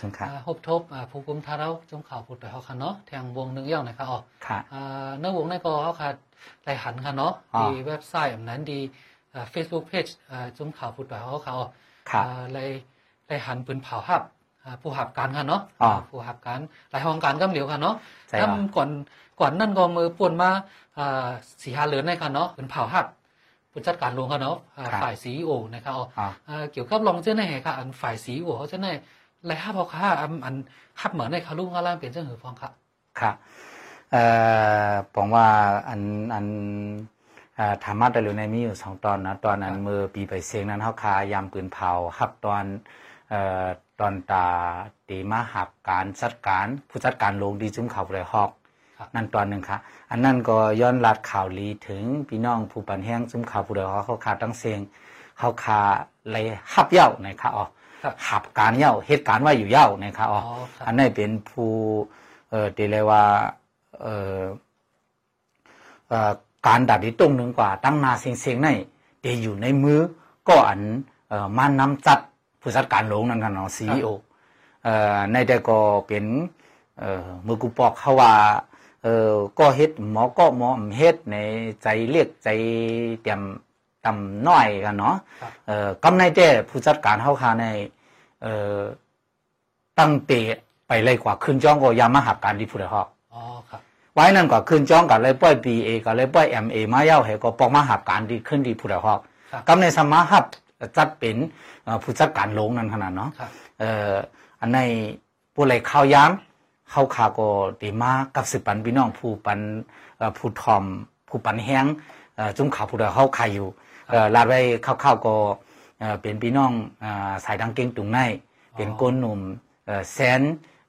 สงค่ะค่ะมันสงค่ะอ่าพบทบอ่าผู้กุมทาเราจงข่าวพูดไปเขาค่ะเนาะแทงวงหนึงเย่านะครับอ๋อค่ะอ่าเนื้อวงในก็เขาค่ะรายหันค่ะเนาะอ๋อดีเว็บไซต์แบบนั้นดีอ่า Facebook page อ่าจงข่าวพูดไปเขาค่ะอ๋อค่ะอ่ารายรายหันปืนเผาหับอ่าผู้หับการค่ะเนาะอ๋อผู้หับการรายห้องการก็เหลียวค่ะเนาะใช่อ๋อทำก่อนก่อนนั่นก็มือป่วนมาอ่าสีหาเหลือนในค่ะเนาะปืนเผาหับผู้จัดการลงค่ะเนาะอ่าฝ่ายซีโอนะครับอ๋ออ๋ออ่าเกี่ยวกับรองเจ้าในแห่ค่ะอันฝ่ายสีหัวเขาเจ้าในไรห้า พอค่ะอันอันฮับเหมือนในคารุ่งข้างล่างเป็นเจ้าหือฟองค่ะค่ะเอ่อผมว่าอันอันอ่าธรรมะแต่หรือในมีอยู่สองตอนนะตอนนั้นมือปีไปเสียงนั้นเฮาคายามปืนเผาฮับตอนเอ่อตอนตาตีมาหับการจัดการผู้จัดการลงดีจุ้มเขาไรฮอกครับนั่นตอนหนึ่งค่ะ อันนั้นก็ย้อนลัดข่าวลีถึงพี่น้องผู้ปันแห้งจุ้มข่าวผู้ใดฮอกเขาคาตั้งเสียงเขาคาเลยฮับเหย้านะคะอ๋อค รับหับการเย้าเหตุการณ์ว่าอยู่เย้านะคะอ๋ออ๋อครับอันนี้เป็นผู้เอ่อตีเลยว่าเอ่อเอ่อการดัดที่ตรงหนึ่งกว่าตั้งนาเสียงเสียงในเดอยู่ในมือก็อันเอ่อมานำจัดผู้จัดการหลงนั่นกันเนาะซีโอเอ่อในแต่ก็เป็นเอ่อมือกูปอกเขาว่าเอ่อก็เฮ็ดหมอก็หมอเฮ็ดในใจเรียกใจเตรียม ตำน้อยกันเนาะครับเอ่อกำในแต่ผู้จัดการเฮาคาในเอ่อตั้งเตะไปเลยกว่าขึ้นจ้องก็ยามาหับการที่ผู้ใดฮอกอ๋อครับไว้นั่นก็ขึ้นจ้องกับเลยป้อยบีเอกับเลยป้อยเอ็มเอมาเย้าเหก็ปอกมาหับการที่ขึ้นที่ผู้ใดฮอกครับกำในสมาหับจัดเป็นเอ่อผู้จัดการลงนั่นขนาดเนาะครับเอ่ออันในผู้เลยข้าวยามเข้าคาก็ดีมากับสิบปันพี่น้องผู้ปันเอ่อผู้ทอมผู้ปันแห้งเอ่อจุ่มขาวผู้ใดเข้าใครอยู่เอ่อ ลาดไว้เข้าวๆก็เอ่อเป็นพี่น้องอ่าสายดังเก่งตุงในเป็นก้นหนุ่มเอ่อแสน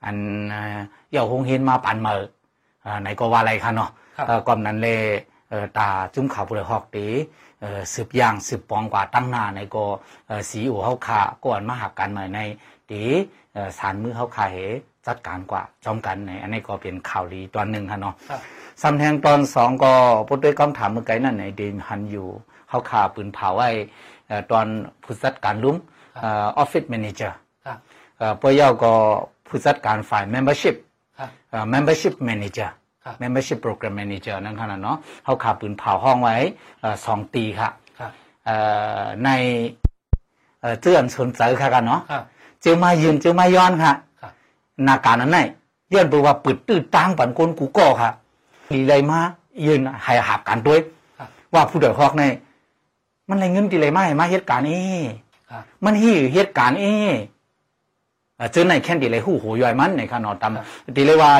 อันเอ่อเย่าหงเห็นมาปันเมอเอ่อไหนก็ว่าอะไรคะเนาะครับเอ่อก่อนนั้นเลยเอ่อตาจุ้มขาวผู้ใดฮอกตีเอ่อสืบย่างสืบปองกว่าตั้งหน้าในก็เอ่อสีอูเฮาคาก่อนมาหักกันใหม่ในตีเอ่อสารมือเฮาคาเหจัดการกว่าจอมกันในอันนี้ก็เป็นข่าวดีตอนหนึ่งค่ะเนาะครับซ้ำแทงตอนสองก็พูดด้วยคำถามเมื่อไกลนั่นในเดนฮันอยู่ เฮาคาปืนเผาไว้เอ่อตอนผู้จัดการลุ้มออฟฟิศแมเนเจอร์ครับเอ่อปอยาก็ผู้จัดการฝ่าย membership ครับเอ่อ membership manager ครับ membership program manager นั่นขนาดเนาะเขาขาปืนเผาห้องไว้เอ่อสองตีค่ะครับเอ่อในเอ่อเจื้อนสนใจค่ะกันเนาะครับเจอมายืนเจอมาย้อนค่ะครับนาการนั้นไหนย้อนไปว่าปิดตื้อตั้งปันกนกูก็ค่ะดีเลยมายืนให้หับกันด้วยครับว่าผู้เดือดฮอกใน มันอะไรเงินดีเลยมาให้มาเหตุการณ์นี้ครับมันฮี่เหตุการณ์เอเอ่อเจอในแค่ดีเลยหูหูย่อยมันในขนอตำดีเลยว่า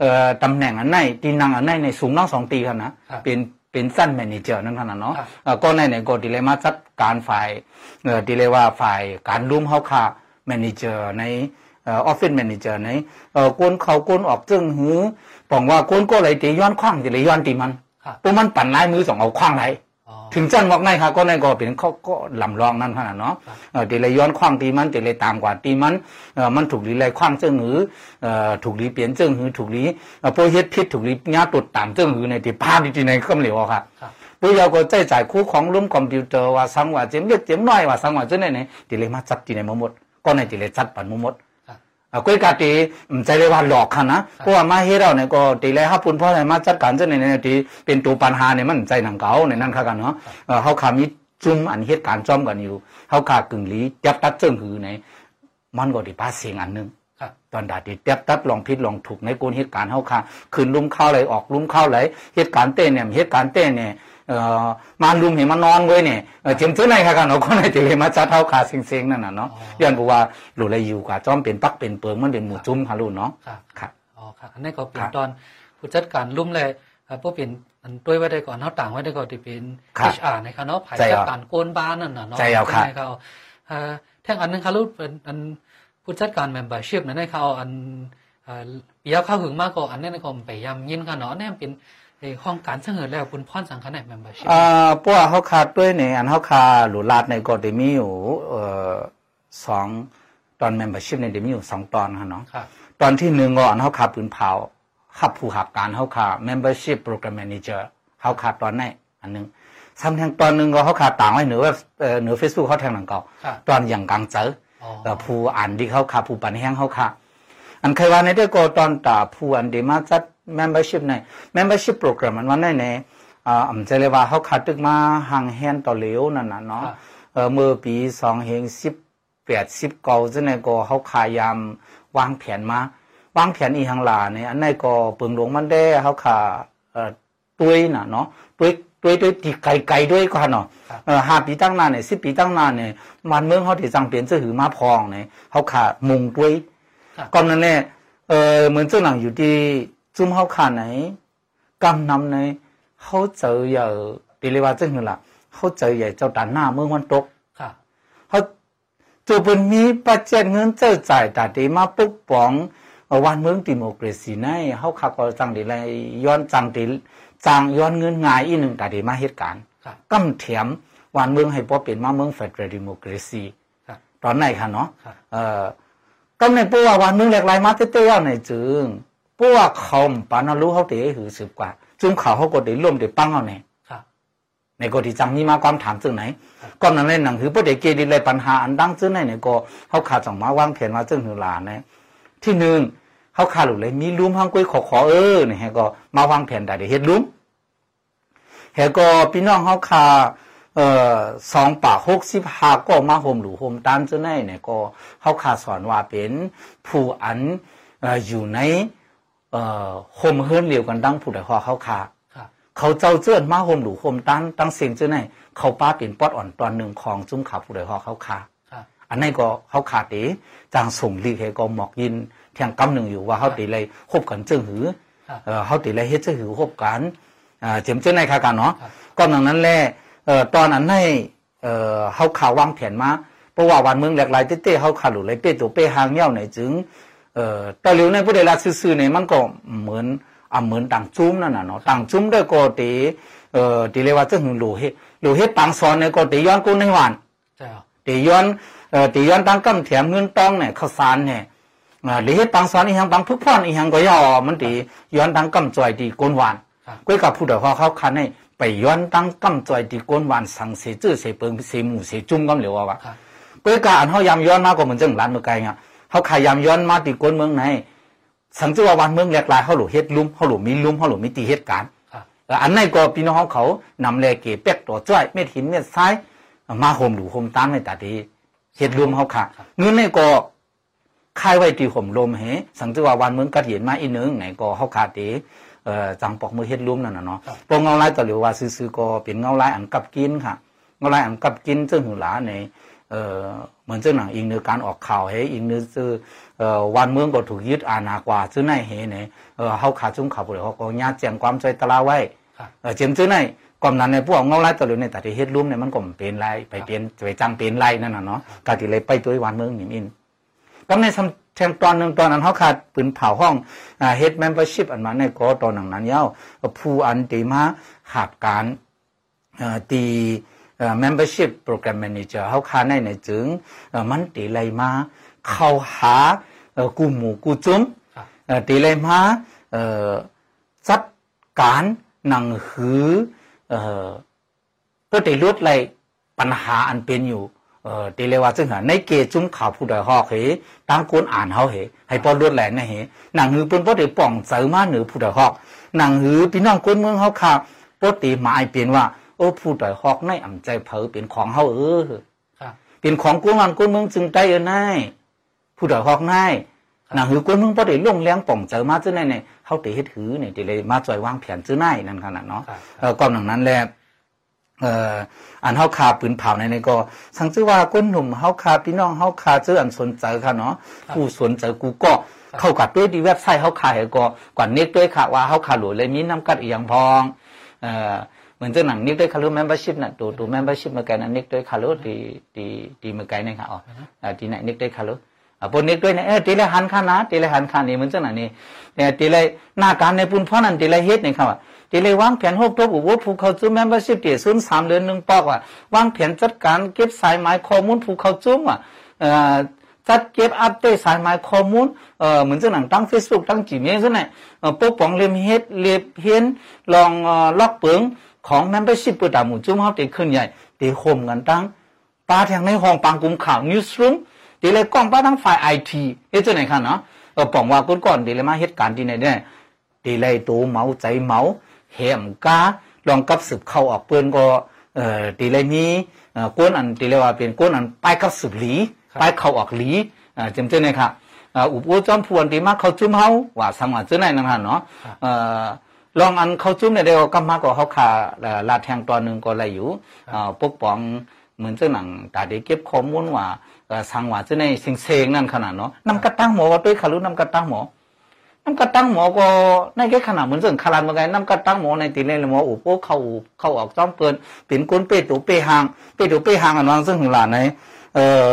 เอ่อตำแหน่งอันไหนตีนางอันไหนในสูงน้องสองตีครับนะครับเป็นเป็นสั้นแมเนเจอร์นั่นขนาดเนาะครับเอ่อก็ในในก็ดีเลยมาจัดการฝ่ายเอ่อดีเลยว่าฝ่ายการร่วมเฮาค่ะแมเนเจอร์ในเอ่อออฟฟิศแมเนเจอร์ในเอ่อกวนเขากวนออกจึงหือบอกว่ากวนก็เลยตีย้อนคว้างตีเลยย้อนตีมันครับพวกมันปั่นลายมือสองเอาคว้างไหนอ๋อ ถึงจันบอกในค่ะก็ในก็เป็นเขาก็ลำลองนั่นขนาดเนาะครับเออตีเลยย้อนคว้างตีมันตีเลยตามกว่าตีมันเออมันถูกลีเลยคว้างเจิ้งหือเอ่อถูกลีเปลี่ยนเจิ้งหือถูกลีเอ่อพวกเฮ็ดพิษถูกลีญาตุดตามเจิ้งหือในที่พาดีที่ในก็เหลียวอะค่ะครับพวกเราก็ใจจ่ายคู่ของรุ่มคอมพิวเตอร์ว่าสังว่าเจ็มเล็กเจ็มน้อยว่าสังว่าเจ้าไหนไหนตีเลยมาจับตีในหมดก็ในตีเลยจัดปันหมดครับอะก้อยกาตีอืมใจเลยว่าหลอกค่ะนะเพราะว่ามาเฮ็ด เราเนี่ยก็ตีเลยฮับปุ่นเพราะอะไรมาจัดการเจ้าในเนี่ยตีเป็นตัวปัญหาเนี่ยมันใจหนังเก่าในนั้นค่ะกันเนาะเออเฮาขามีจุ่มอันเหตุการณ์จอมกันอยู่เฮาขากึ่งหลียับตัดเจิ้งหือในมันก็ไดีพาเสียงอันหนึงครับตอนดาดีเตียบตัดลองผิดลองถูกในกลเหตุการณ์เฮาค่ะคืนลุ่มเข้าเลยออกลุ่มเข้าเลยเหตุการณ์เต้นเนี่ยเหตุการณ์เต้นเนี่ยเอ่อ มาลุมเห็นมานอนเว้ยเนี่ยเออเจิมซื้อในค่ะกันเนาะก็ในตีเลยมาจัดเฮาขาเสียงๆนั่นน่ะเนาะย้อนบอกว่าหลุเลยอยู่กว่าจอมเป็นปักเป็นเปิงมันเป็นหมู่จุ้มค่ะลูกเนาะครับครับอ๋อครับอันนี้ก็เป็คนรับตอนผู้จัดการลุ่มเลยเอ่อผู้เป็นอันด้วยไว้ได้ก่อนเขาต่างไว้ได้ก่อนที่เป็นครับ HR นะครับเนาะภายใช่ครัจับดการโกนบ้านนั่นน่ะเนาะใช่ครับครับใช่เขาเอ่อแท่งอันนึงครับลูกเป็นอันผู้จัดการ membership นั่นให้เขาอันเอ่อปียาเข้าหึงมากกว่าอันนี้ในก็ไปยำยินค่ะเนาะเนี่ยเป็นไอ้ ห้องการเสนอแล้วคุณพรสังขาร membership อ่าพวกเฮาขาดด้วยเนี่ยอันเฮาคาหลุลาดในก็ได้มีอยู่เอ่อสองตอน membership เนี่ยได้มีอยู่สองตอนค่ะเนาะครับตอนที่หนึ่งก็อันเฮาขาปืนเผาขับผู้หับการเฮาขา membership program manager เฮาขาตอนไหนอันหนึงซ้ำแทงตอนหนึงก็เฮาขาต่างไว้เหนือเว็บเอ่อเหนือ Facebook เฮาแทงหนังเก่าครับตอนอย่างกลางเจอออ๋อเอ่อผู้อ่านที่เขาค่ะผู้ปันแห้งเขาค่ะอันเคยว่าในเด็กก็ตอนตาผู้อันเดมาจัด membership ใน membership program มันวันไหนเนี่ยอ่าผมจะเรียกว่าเขาขาดตึกมาห่างแหนต่อเหลวนั่นน่ะเนาะครับเออเมื่อปีสองเฮงสิบแปดสิบเก้าจังไหนก็เขาขายามวางแผนมาวางแผนอีหังหลาเนี่ยอันไหนก็เปิงหลวงมันได้เขาขาเอ่อตุ้ยน่ะเนาะตุ้ยตุ้ยตุ้ยที่ไกลไกลๆด้วยก็เนาะครับเออห้าปีตั้งนานเนี่ยสิบปีตั้งนานเนี่ยมันเมืองเขาที่จังเปลี่ยนจะหือมาพองเนี่ยเขาขามุงตุ้ยครับก่อนนั้นเนี่ยเออเหมือนเจ้าหนังอยู่ที่ จุ่มเขาขาไหนกำนำในเขาเจออย่าดีเลยว่าจังหือละเขาเจออย่าเจ้าด่านหน้าเมืองวันตกครับเขาตัวเป็นมีปัจจัยเงินเจ้าจ่ายแต่ดีมาปกป้องเอ่อวันเมืองดิโมกราซีในเขาขับก็จังดีเลยย้อนจังดีจังย้อนเงินง่ายอีหนึ่งแต่ดีมาเหตุการณ์ครับกำเถียมวันเมืองให้พอเป็นมาเมืองเฟดเรดิโมกราซีครับตอนไหนคะเนาะครับเอ่อก็ในปัววันเมืองแหลกหลายมาเตี้ยๆในจึง ปัวเขาปานารู้เขาเตะหือสืบกว่าจุ่มเขาเขาก็ได้ร่วมได้ปังเอาเนี่ยครับในก็ที่จังมีมาความถามจึงไหนก็นั่นเลยหนังคือประเด็กเกดีเลยปัญหาอันดังจึงไหนเนี่ยก็เขาขาดจังมาวางแผนมาจึงหือหลานเนี่ยที่หนึ่งเขาขาดหลุดเลยมีลุมห้างกุ้ยขอขอเออเนี่ยให้ก็มาวางแผนได้เฮ็ดลุมเฮก็พี่น้องเขาขาเอ่อสองปากหกสิบห้าก็มาโฮมหลูโฮมตามจึงไหนเนี่ยก็เขาขาสอนว่าเป็นผู้อันเอ่ออยู่ใน เอ่อโฮมเฮิรนเดียวกันดังผู้ใดขอเขาขาครับเขาเจ้าเจื้อนมาห่มหลูห่มตั้งตั้งเสียงเจ้าไหนเขาป้าเป็นปอดอ่อนตอนหนึ่งของจุ้มขาผู้ใดหอเขาขาครับอันนี้ก็เขาขาดเดจางส่งลีกให้ก็หมอกยินเทียงกำหนึ่งอยู่ว่าเขาตีเลยคบกันเจ้าหือครับเออเขาตีเลยเฮ็ดเจ้าหือคบกันอ่าเจียมเจ้าไหนค่ะกันเนาะครับก็ดังนั้นแหละเอ่อตอนนั้นให้เอ่อเขาข่าววางแผนมาเพราะว่าวันเมืองแหลกหลายเต้ๆเขาขาดหลุดเลยเป้ตัวเป้หางเงี้ยวไหนจึง เอ่อตอนเหลียวในผู้ใดละซื่อๆเนี่ยมันก็เหมือนอ่าเหมือนต่างจุ้มนั่นน่ะเนาะต่างจุ้มด้วยก็ตีเอ่อตีเรียกว่าจะหึงหลูเฮหลูเฮปังสอนเนี่ยก็ตีย้อนกูในวันใช่ครับตีย้อนเอ่อตีย้อนตั้งกำเถียมเงินต้องเนี่ยข้าวสารเนี่ยอ่าหลีเฮปังสอนอีหยังปังพุกพรอีหยังก็ย่อมันตีย้อนตั้งกำจอยตีกวนหวานครับก้อยกับผู้ใดเขาเขาคันให้ไปย้อนตั้งกำจอยตีกวนหวานสั่งเสียจื้อเสียเปิงเสียหมูเสียจุ้มกำเหลียวว่ะครับเพื่อการเขายำย้อนมากกว่าเหมือนจังหลานเมื่อไกลเงี้ย เขาขายยำย้อนมาตีก้นเมืองไหนสังเกตว่าวันเมืองแหลกหลายเขาหลุเฮ็ดลุ่มเขาหลุมีลุ่มเขาหลุมีตีเหตุการณ์ครับเอ่ออันนั้นก็พี่น้องเขาเขานำแลเกเป็กตัวจ้อยเม็ดหินเม็ดทรายมาห่มหลูห่มตามในตาดีเฮ็ดลุ่มเขาค่ะเงินนี่ก็คายไว้ตีห่มลมเหสังเกตว่าวันเมืองกัดเห็นมาอีนึงไหนก็เขาขาดตีเอ่อจังปอกมือเฮ็ดลุ่มนั่นน่ะเนาะปองเงาลายต่อเหลียวว่าซื่อๆก็เป็นเงาลายอันกับกินค่ะเงาลายอันกับกินซึ่งหือหลาในเอ่อ เหมือนเจ้าหนังอิงเนื้อการออกข่าวให้อิงเนื้อซื้อเอ่อวันเมืองก็ถูกยึดอาณากว่าซึ่งในเหเนี่ยเอ่อเฮาขาจุ้มข่าวบ่ได้เฮาก็ญาติแจ้งความใจตะลาไว้ครับเอ่อเจียมซื่อในก่อนนั้นในพวกเงาไล่ตะลุในแต่ที่เฮ็ดร่วมเนี่ยมันก็บ่เป็นไรไปเป็นไปจังเป็นไรนั่นน่ะเนาะกะที่เลยไปตัววันเมืองนี่มินก็ในแทงตอนหนึงตอนนั้นเฮาขาดปืนเผาห้องอ่าเฮ็ด membership อันมาในก็ตอนนั้นยาวผู้อันติมาหาบการเอ่อตีเอ่อ membership program manager เขาค้าในในจึงเอ่อมันตีไรมา เข้าหาเอ่อกูหมู่กูจุ้มครับเอ่อตีไรมาเอ่อจัดการหนังหือเอ่อเพื่อตีลดไรปัญหาอันเป็นอยู่เอ่อตีเลยว่าจึงหาในเกจุ้มข่าวผู้ใดฮอกเหตั้งคนอ่านเฮาเหให้พอลดแหลนนะเหหนังหือเปิ้นบ่ได้ป้องเสริมมาเหนือผู้ใดฮอกหนังหือพี่น้องคนเมืองเฮาค่ะปกติหมายเป็นว่า โอ้ผู้ใดฮอกในอ่ำใจเผอเป็นของเฮาเออครับเป็นของกวนวันกวนเมืองจึงได้เออไนายผู้ใดฮอกนายหนังหือกวนเมืองบ่ได้ลงแรงป่องเจอมาจังได๋เนี่ยเฮาติเฮ็ดหือเนี่ยติเลยมาจ่อยวางแผนจังได๋นั่นขนาดเนาะครับเออก่อนหนังนั้นแหละเอ่ออันเฮาคาปืนเผาในนี่ก็สังชื่อว่าก้นหนุ่มเฮาคาพี่น้องเฮาคาเจออันสนใจค่ะเนาะผู้สนใจกูก็เข้ากับด้วยดีเว็บไซต์เฮาคาให้ก็ก่อนเน็กด้วยค่ะว่าเฮาคาหลวยเลยมีน้ำกัดอีหยังพองเอ่อ เหมือนเจ้าหนังน็กด้วยคารุ membership น่ะตัวตัว membership เมื่อกี้นั้นเน็กด้วยคารุดีดีดีเมื่อกี้นี่ค่ะอ๋อทีไหนน็กด้วยคารุอ่าปนเน็กด้วยเนี่ยเออตีลยหันค่านะตีเลยหันค่านี่เหมือนเจ้าหนังนี่เนี่ยตีลยหน้าการในปุ่นพ่อนั้นตีเลยเฮ็ดนี่ค่ะว่าตีเลยวางแผนหกตัวบุว่าผู้เขาจุ้ม membership เดี๋ยวศูนสามเดือนหนึ่งปอกว่าวางแผนจัดการเก็บสายหมายข้อมูลผู้เขาจุ้มอะเอ่อจัดเก็บอัปเดตสายหมายข้อมูล เอ่อเหมือนเจะหนังตั้ง Facebook ตั้งจีเมลซะหน่อยเอ่อปกป้องเลียมเฮ็ดเลียบเห็นลองเอ่อล็อกเปิง ของนั้นได้สิบประดามูจุ่มเขาเตะเคลื่นใหญ่เตะห่มกันตั้งปลาทางในห้องปังกลุ่มข่าวนิวส์รูมเตะเลยกล้องปลาทั้งฝ่ายไอทีเอ๊ะเจ้าไหนคะเนาะเออป่องว่าก้นก่อนเตะเลยมาเหตุการณ์ที่ไหนเนี่ยเตะเลยโตเมาใจเมาเหมกาลองกับสืบเข้าออกเปื้อนก็เอ่อตีเลยมีเออก้นอันตีเลยว่าเป็นก้นอันไปกับสืบหลีไปเข้าออกหลีอ่าจำเจ้าไหนคะอ่าอุปโภคจอมพวนตีมากเขาจุ่มเฮาว่าสังวาเจ้าไหนนั่นฮะเนาะเอ่อ ลองอันเขาจุ่มเนี่ยเดียวก็มาก็เขาขาลาดแทงตอนหนึ่งก็เลยอยู่อ่าปกป้องเหมือนเจ้าหนังตาได้เก็บข้อมูลว่าสังว่าเจ้าในสิงเซงนั่นขนาดเนาะนำกระตั้งหมอว่าด้วยขารุนำกระตั้งหมอน้ำกระตั้งหมอก็ในแค่ขนาดเหมือนเรื่องคารันเหมือนกันน้ำกระตั้งหมอในตีเล่นหมออุปเข้าเข้าออกจ้อมเกินเป็นก้นเป้ตัวเป้หางเป้ตัวเป้หางอันวางซึ่งถึงหลานในเอ่อ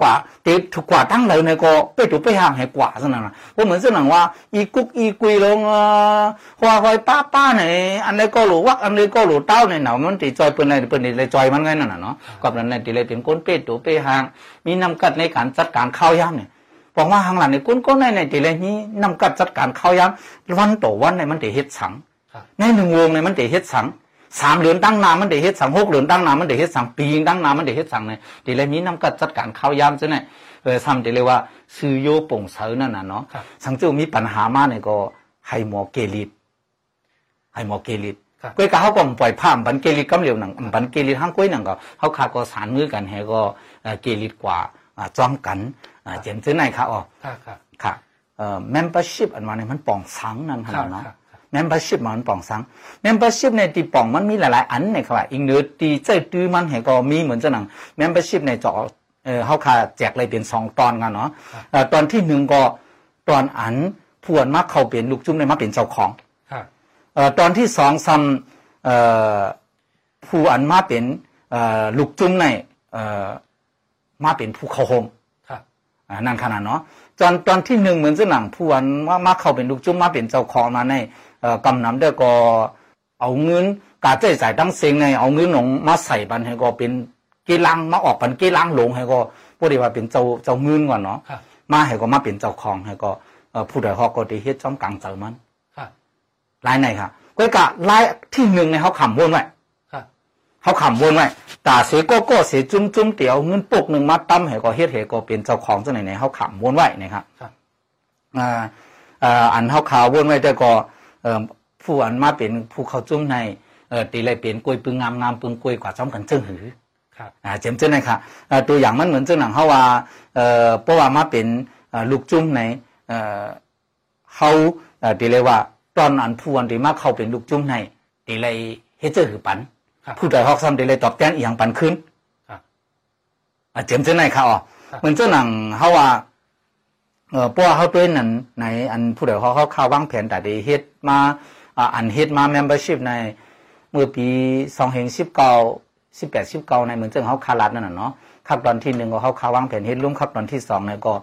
กว่าตีถูกกว่าตั้งเลยในก็เป้ตัวเป้หางให้กว่าซะนั่นนะเพราะเหมือนเรื่องว่าอีกุกอีกุยลงอ่าหัวคอยป้าป้าไหนอันนี้ก็หลูวักอันนี้ก็หลูเต้าในหนาวมันตีจอยเปิ้นในเปิ้นในจอยมันไงนั่นน่ะเนาะกับนั้นในตีเลยเป็นก้นเป้ตัวเป้หางมีน้ำกัดในการจัดการข้าวยามเนี่ยบอกว่าทางหลังในก้นก้นในในตีเลยนี้นำกัดจัดการเข้ายังวันต่อวันในมันเดเฮ็ดสังในหนึ่งวงในมันเดเฮ็ดสัง สามเหรียญตั้งนามันเดเฮ็ดสังหกเหรียญตั้งนามันเดเฮ็ดสังปีตั้งนามันเดเฮ็ดสังในตีเลยนี้นำกัดจัดการเข้ายามจะเนี่ยเออทำตีเลยว่าซื้อโยป่งเสานั่นน่ะเนาะสังเจ้ามีปัญหามากเนี่ยก็ให้หมอเกลิดให้หมอเกลิดก้อยก็เขาก็ปล่อยผ้าบันเกลิดกำเหลียวหนังบันเกลิดห้างก้อยหนังก็เขาขาก็สารมือกันให้ก็เกลิดกว่าจ้อมกันอ่าเจนซื้อไหนคะอ๋อครับครับค่ะเอ่อ membership อันว่าเนี่ยมันป่องสังนั่นขนาดเนาะ membership มันป่องสัง membership ในตีป่องมันมีหลายๆ อันในครับอีกเนื้อตีใจตื้อมันเห็นก็มีเหมือนจะหนัง membership ในจอเออเขาค่ะแจกเลยเป็นสองตอนกันเนาะเอ่อตอนที่หนึ่งก็ตอนอันผวนมาเข้าเป็นลูกจุ้มในมาเป็นเจ้าของครับเอ่อตอนที่สองซ้ำเอ่อผู้อันมาเป็นเอ่อลูกจุ้มในเอ่อมาเป็นผู้เข้าโฮมครับอ่านั่นขนาดเนาะตอนตอนที่หนึ่งเหมือนสนังผู้วันว่ามาเข้าเป็นลูกจุ้มมาเป็นเจ้าของมาใน เอ่อกำนำได้ก็เอาเงินกาใจจ่ายตั้งเสียงในเอาเงินหลงมาใส่บันให้ก็เป็นกีลังมาออกปันกีลังหลงให้ก็พวกเดีว่าเป็นเจ้าเจ้าเงินก่อนเนาะครับมาให้ก็มาเป็นเจ้าของให้ก็เอ่อผู้ใดฮอกก็ได้เฮ็ดจ้อมกลางเจ้ามันครับรายไหนค่ะก็กะรายที่หนึ่งในเขาขำวนไว้ครับเขาขำวนไว้ตาเสียก็ก็เสียจุ้มจุ้มเตี๋ยวเงินปกหนึ่งมาตั้มให้ก็เฮ็ดให้ก็เป็นเจ้าของจังไหนไหนเขาขำวนไว้นะครับครับอ่าอ่าอันเขาขาววนไว้แต่ก็เอ่อ ผู้อันมาเป็นผู้เขาจุ้มในเอ่อตีเลยเป็นกล้วยปึงงามงามปึงกล้วยกว่าจ้อมกันเจิ้งหือครับอ่าเจมเจ้าไหนค่ะเอ่อตัวอย่างมันเหมือนเจ้าหนังเขาว่าเอ่อเพราะว่ามาเป็นเอ่อลูกจุ้มในเอ่อเขาเอ่อตีเลยว่าตอนอันผู้อันที่มาเข้าเป็นลูกจุ้มในตีเลยเฮ็ดเจ้าหือปันครับผู้ใดฮอกซ้ำตีเลยตอบแทนอีหยังปันขึ้นครับอ่าเจมเจ้าไหนค่ะอ๋อครับเหมือนเจ้าหนังเขาว่า เออเพราะว่าเขาด้วยนั้นในอันผู้ใดเขาเขาเข้าวางแผนแต่ได้เฮ็ดมาอ่าอันเฮ็ดมา membership ในเมื่อปี2019 18 19ในเหมือนเจ้าเขาคารัดนั่นน่ะเนาะครับตอนที่หนึ่งก็เขาเข้าวางแผนเฮ็ดร่วมครับตอนที่สองเนี่ยก็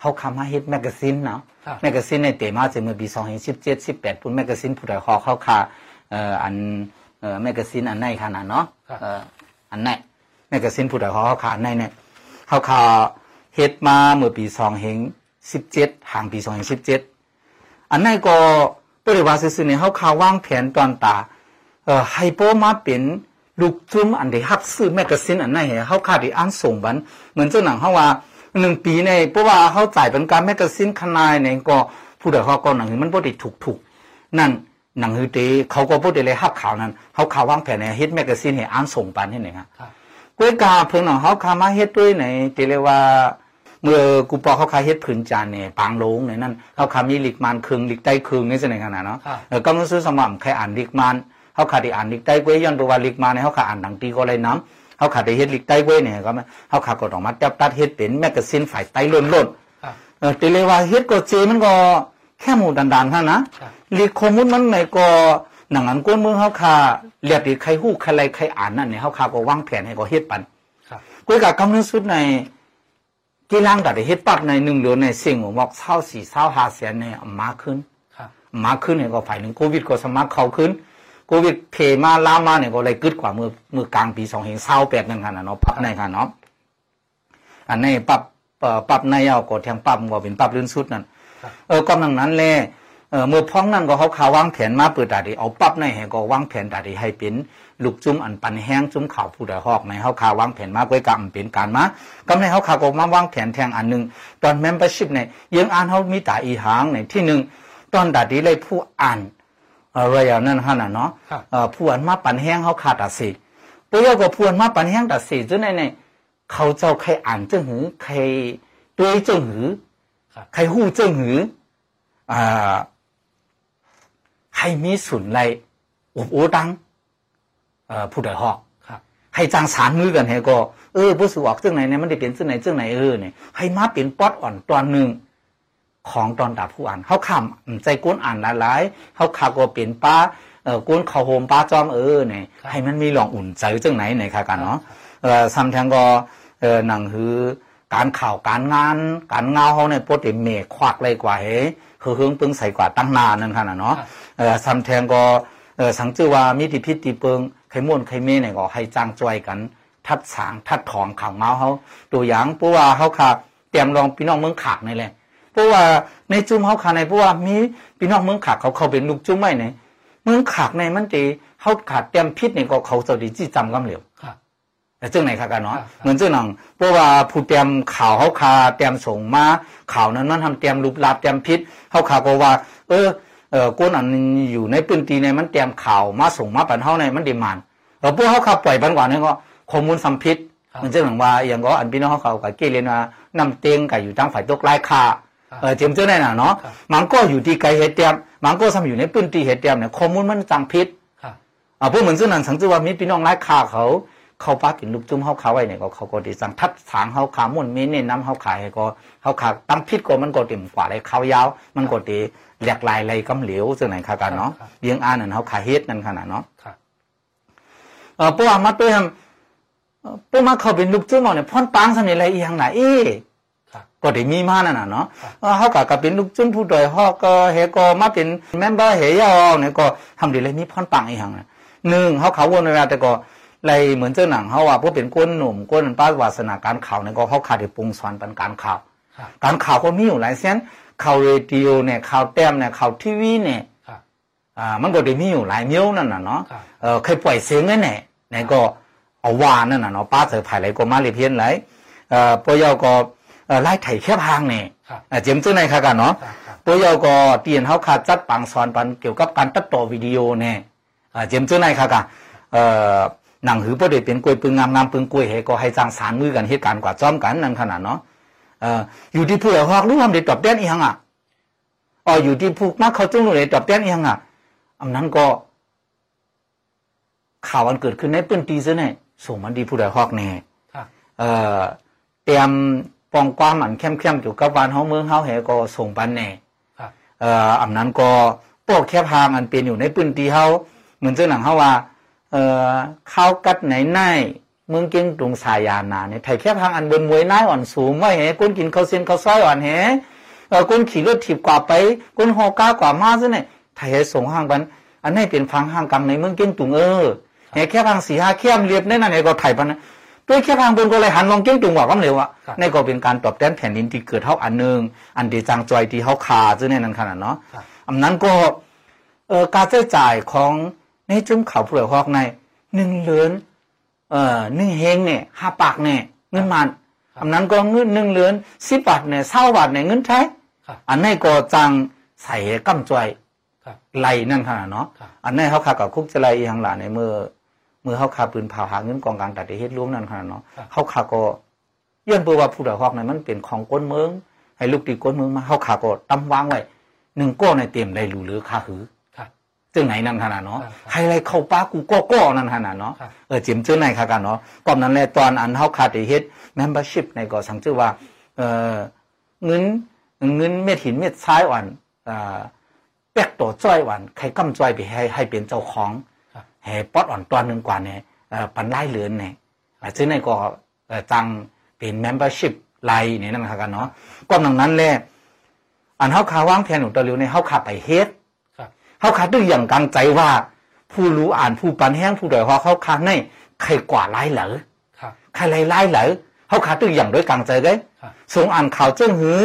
เขาคำมาเฮ็ดแมกกาซีนเนาะครับแมกกาซีนในเตมาจะเมื่อปี2017 18ปุ่นแมกกาซีนผู้ใดเขาเขาคาเอ่ออันเอ่อแมกกาซีนอันไหนขนาดเนาะครับเอ่ออันไหนแมกกาซีนผู้ใดเขาเขาคาอันไหนเนี่ยเขาข่าเฮ็ดมาเมื่อปีสองเฮง สิบเจ็ดห่างปีสองเฮงสิบเจ็ดอันนั้นก็บริวารซื่อๆเนี่ยเขาข่าววางแผนตอนตาเอ่อให้โปมาเป็นลูกจุ้มอันที่ฮับซื้อแมกกาซีนอันนั้นเหรอเขาขาดที่อ่านส่งบันเหมือนเจ้าหนังเขาว่าหนึ่งปีในเพราะว่าเขาจ่ายเป็นการแมกกาซีนขนาดเนี่ยก็ผู้ใดเขาก็หนังสือมันบ่ได้ถูกถูกๆนั่นหนังสือเตเขาก็บ่ได้เลยฮับข่าวนั้นเขาข่าววางแผนในเฮ็ดแมกกาซีนให้อ่านส่งปันให้ไหนครับครับกวยกาเพิ่นของเขาคามาเฮ็ดด้วยในติเลยว่า เมื่อกูปอเขาคาเฮ็ดผืนจานเนี่ยปางโลงในนั้นเขาคามีลิกมันครึ่งลิกใต้ครึ่งนี่สิในขนาดเนาะครับเออก็มันซื้อสม่ำใครอ่านลิกมันเขาขาดได้อ่านลิกใต้กวยย้อนตัวว่าลิกมันเนี่ยเขาขาอ่านดังตีก็เลยน้ำเขาขาดได้เฮ็ดลิกใต้กวยเนี่ยก็มันเขาขาก็ต้องมาจับตัดเฮ็ดเป็นแมกกาซีนฝ่ายใต้ล้นครับๆเออติเลยว่าเฮ็ดก็เจมันก็แค่หมู่ดันๆเท่านั้นนะครับลิกข้อมูลมันในก็หนังอันกวนเมืองเขาคาเรียกที่ใครฮู้ใครอะไรใครอ่านนั่นเนี่ยเขาคาก็วางแผนให้ก็เฮ็ดปันครับกุยกับกำลังสุดใน กีฬางกับเฮ็ดปั๊บในหนึ่งเดือนในสิ่งของบอกเศร้าสี่เศร้าห้าแสนเนี่ยมาขึ้นครับมาขึ้นเนี่ยก็ฝ่ายหนึ่งโควิดก็สมัครเข้าขึ้นโควิดเพมาลามาเนี่ยก็เลยกึดกว่ามือมือกลางปีสองเห็นเศร้าแปดนั่นกันนะเนาะปรับในกันเนาะอันนี้ปรับเอ่อปรับในเอาก็แทงปรับก็เป็นปรับลื่นสุดนั่นครับเออกำลังนั้นแหละเออเมื่อพ้องนั้นก็เขาขาวางแผนมาเปิดตาดีเอาปั๊บในให้ก็วางแผนตาดีให้เป็น ลูกจุ้มอันปันแห้งจุ้มข่าวผู้ใดฮอกในเขาขาวางแผนมาก้วยกรรมเป็นการมากำในเขาขาก็มาวางแผนแทงอันหนึ่งตอน membership เนี่ยยังอ่านเขามีตาอีหางในที่หนึ่งตอนตาดีเลยผู้อ่านอะไรอย่างนั้นฮะนะเนาะครับเอ่อผู้อ่านมาปันแห้งเขาขาดตาสีปยก็ผู้อ่านมาปันแห้งตาสีจุดในในเขาเจ้าใครอ่านจึงหือใครด้วยจึงหือครับใครหู้จึงหืออ่าให้มีสุนไรอบโอตังเอ่อ ผู้ใดฮอกครับให้จางสารมือกันให้ก็เออผู้สูออกซึ่งไหนเนี่ยมันได้เป็นซึ่งไหนซึ่งไหนเออเนี่ยให้มาเป็นป๊อดอ่อนตอนหนึ่งของตอนดาผู้อ่านเขาคำใจก้นอ่านหลายๆเขาขาก็เป็นป้าเออก้นเขาโฮมป้าจอมเออเนี่ยให้มันมีหลองอุ่นใจซึ่งไหนในค่ะกันเนาะเออซ้ำทั้งก็เออหนังคือการข่าวการงานการเงาเขาเนี่ยปกติเมฆควักเลยกว่าเฮ้คือเฮืองปึงใส่กว่าตั้งนานนั่นค่ะนะเนาะเออซ้ำแทงก็เออสังจือว่ามีติพิษติเปิง ไขม่วนไขเมเนี่ยก็ให้จ้างจอยกัน ทัดสางทัดถองข่าวเมาเขาตัวอย่างเพราะว่าเขาขาเตรียมรองพี่น้องเมืองขากนี่แหละเพราะว่าในจุ่มเขาขาในเพราะว่ามีพี่น้องเมืองขากเขาเขาเป็นลูกจุ่มไม่เนี่ยเมืองขากในมันตีเขาขาดเตรียมพิษเนี่ยก็เขาจะดีจีจำกำเหลวครับแต่จึงไหนครับกันเนาะครับเหมือนเจ้าหนังเพราะว่าผู้เตรียมข่าวเขาคาเตรียมส่งมาข่าวนั้นมันทำเตรียมรูปลับเตรียมพิษเขาข่าวก็ว่า เออ เออก้นอันอยู่ในปืนตีในมันเตรียมข่าวมาส่งมาปันเฮาในมันดีมันเออพวกเขาข่าวปล่อยปันกว่านี่ก็ข้อมูลสัมพิษครับเหมือนเจ้าหนังว่าอย่างก็อันพี่น้องเขาข่าวกับเกเรนว่านำเตียงกับอยู่ทางฝ่ายตกไล่คาครับเออเจียมเจ้าในน่ะเนาะครับมันก็อยู่ที่ไกลเหตุเตรียมมันก็ทำอยู่ในปืนตีเหตุเตรียมเนี่ยข้อมูลมันจังพิษครับอ่าพวกเหมือนซึ่งนั้นสังจือว่ามีพี่น้องร้ายขาเขาเขาป้ากินลูกจุ้มเขาขาไว้เนี่ยก็เขาก็ดีสั่งทัดสางเขาขามุ่นมีเน้นน้ำเขาขายก็เขาขาตั้งพิษก็มันก็เต็มกว่าเลยเขายาว มันก็ดีแหลกลายเลยกำเหลวซึ่งไหนค่ะกันเนาะครับเลี้ยงอ่านนั่นเขาขาเฮ็ดนั่นขนาดเนาะครับเออพวกอามาตัวทำเอ่อพวกมาเขาเป็นลูกจุ้มเอาเนี่ยพ่นปังสมัยไรอีหยังไหนเอ๊ครับก็ได้มีมานั่นน่ะเนาะครับเออเขาก็ก็เป็นลูกจุ้มผู้ดอยฮอกก็เฮก็มาเป็นเมมเบอร์เฮยอเนี่ยก็ทำดีเลยมีพ่นปังอีหยังน่ะหนึ่งเขาเขาวนเวลาแต่ก็เลยเหมือนเจ้าหนังเขาว่าพวกเป็นก้นหนุ่มก้นป้าวาสนาการข่าวเนี่ยก็เขาขาดได้ปรุงสอนเป็นการข่าวครับการข่าวก็มีอยู่หลายเส้น ข่าวเรดิโอเนี่ยข่าวแต้มเนี่ยข่าวทีวีเนี่ยครับอ่ามันก็ได้มีอยู่หลายเมี้ยวนั่นน่ะเนาะครับเออเคยปล่อยเสียงนั่นแหละเนี่ยก็เอาวานนั่นน่ะเนาะป้าเสือภายไหลก็มาเลยเพี้ยนไหลเอ่อปอยอก็เอ่อไล่ไถแค่พางเนี่ยครับอ่าเจียมเจ้าในค่ะกันเนาะครับครับปอยอก็เตียนเขาขาดจัดปังสอนปันเกี่ยวกับการตัดต่อวิดีโอเนี่ยอ่าเจียมเจ้าในค่ะกันเอ่อหนังหือประเดี๋ยวเป็นกล้วยปึงงามงามปึงกล้วยเฮก็ให้จ้างสารมือกันเหตุการณ์กว่าจ้อมกันนั่นขนาดเนาะเอ่ออยู่ที่ผู้ใหญ่ฮอกรู้ทำได้ตอบแทนอีหยังอะอ๋ออยู่ที่ผู้นักเขาจุ้งหนูได้ตอบแทนอีหยังอะอันนั้นก็ ข่าวอันเกิดขึ้นในปืนตีซะเนี่ยส่งมันดีผู้ใดฮอกแน่ครับเอ่อเตรียมปองความอันเข้มเข้มๆเกี่ยวกับบ้านเฮาเมืองเฮาแหก็ส่งปันแน่ครับเอ่ออันนั้นก็พวกแคบหางอันเป็นอยู่ในปืนตีเฮาเหมือนเจ้าหนังเฮาว่า เอ่อข้าวกัดไหนไหน เมืองเก่งตรงสายานาเนี่ยไผแคบหางอันบนมวยนายอ่อนสูงว่าแหก้นกินข้าวเส้นข้าวซอยอ่อนแหเอ่อก้นขี่รถถีบกว่าไปก้นหอก้ากว่ามาซะเนี่ยไทยส่งห้างบันอันนี้เป็นฟังห้างกำในเมืองเก่งตุงเออแค่แค่พังสีห้าเข้มเรียบนั่นน่ะเนี่ยก็ไถ่ปะนะด้วยแค่พังบนก็เลยหันมองเก้งตุงว่าก็เร็วอะครับนี่ก็เป็นการตอบแทนแผ่นดินที่เกิดเท่าอันหนึ่งอันเดียจางจอยที่เขาคาซึ่งในนั้นขนาดเนาะครับอันนั้นก็เอ่อการใช้จ่ายของในจุ้มเขาเปลือกฮอกในหนึ่งเหรียญ เอ่อหนึ่งเฮงเนี่ยห้าปากเนี่ยเงินมันอันนั้นก็เงินหนึ่งเหรียญสิบบาทเนี่ยเศร้าบาทเนี่ยเงินไทยครับอันนี้ก็จังใส่กำจอยครับไล่นั่นขนาดเนาะครับอันนี้เขาขากับคุกจะไล่อีหยังหลานในเมื่อเมื่อเขาขาปืนเผาหาเงินกองกลางตัดได้เฮ็ดร่วมนั่นขนาดเนาะครับเขาขาก็ย้อนเปือว่าผู้ใดฮอกนั้นมันเป็นของก้นเมือง ให้ลูกตีก้นเมืองมาเขาขาก็ตำวางไว้หนึ่งก้อในเต็มได้รู้หรือคาหือครับ จึงไหนนั่นขนาดเนาะครับใครไรเข้าป้ากูก็ก็นั่นขนาดเนาะเออจิมชื่อไหนค่ะกันเนาะก่อนนั้นแหละตอนอันเขาขาดได้เฮ็ด membership ในก็สังชื่อว่าเออเงินเงินเม็ดหินเม็ดทรายอ่อนอ่าแป๊กตัวจ้อยหวันใครกำจ้อยไปให้ให้เป็นเจ้าของครับให้ป๊อดอ่อนตัวนึงกว่าเนี่ยเอ่อปันไล่เหลือนเนี่ยอาซึ่งในก็เอ่อจังเป็น membership ไลน์เนี่ยนั่นค่ะกันเนาะก็ดังนั้นแหละอันเฮาขาวางแผนของตัวเร็วเนี่ยเฮาขาไปเฮ็ด เฮาขาด้วยอย่างกลางใจว่า ผู้รู้อ่านผู้ปันแห้งผู้ดอยฮอเขาค้างในใครกว่าไล่เหลอครับใครไล่ไล่เหลอเฮาขาด้วยอย่างด้วยกลางใจเลยครับส่งอ่านข่าวเจ้าหือ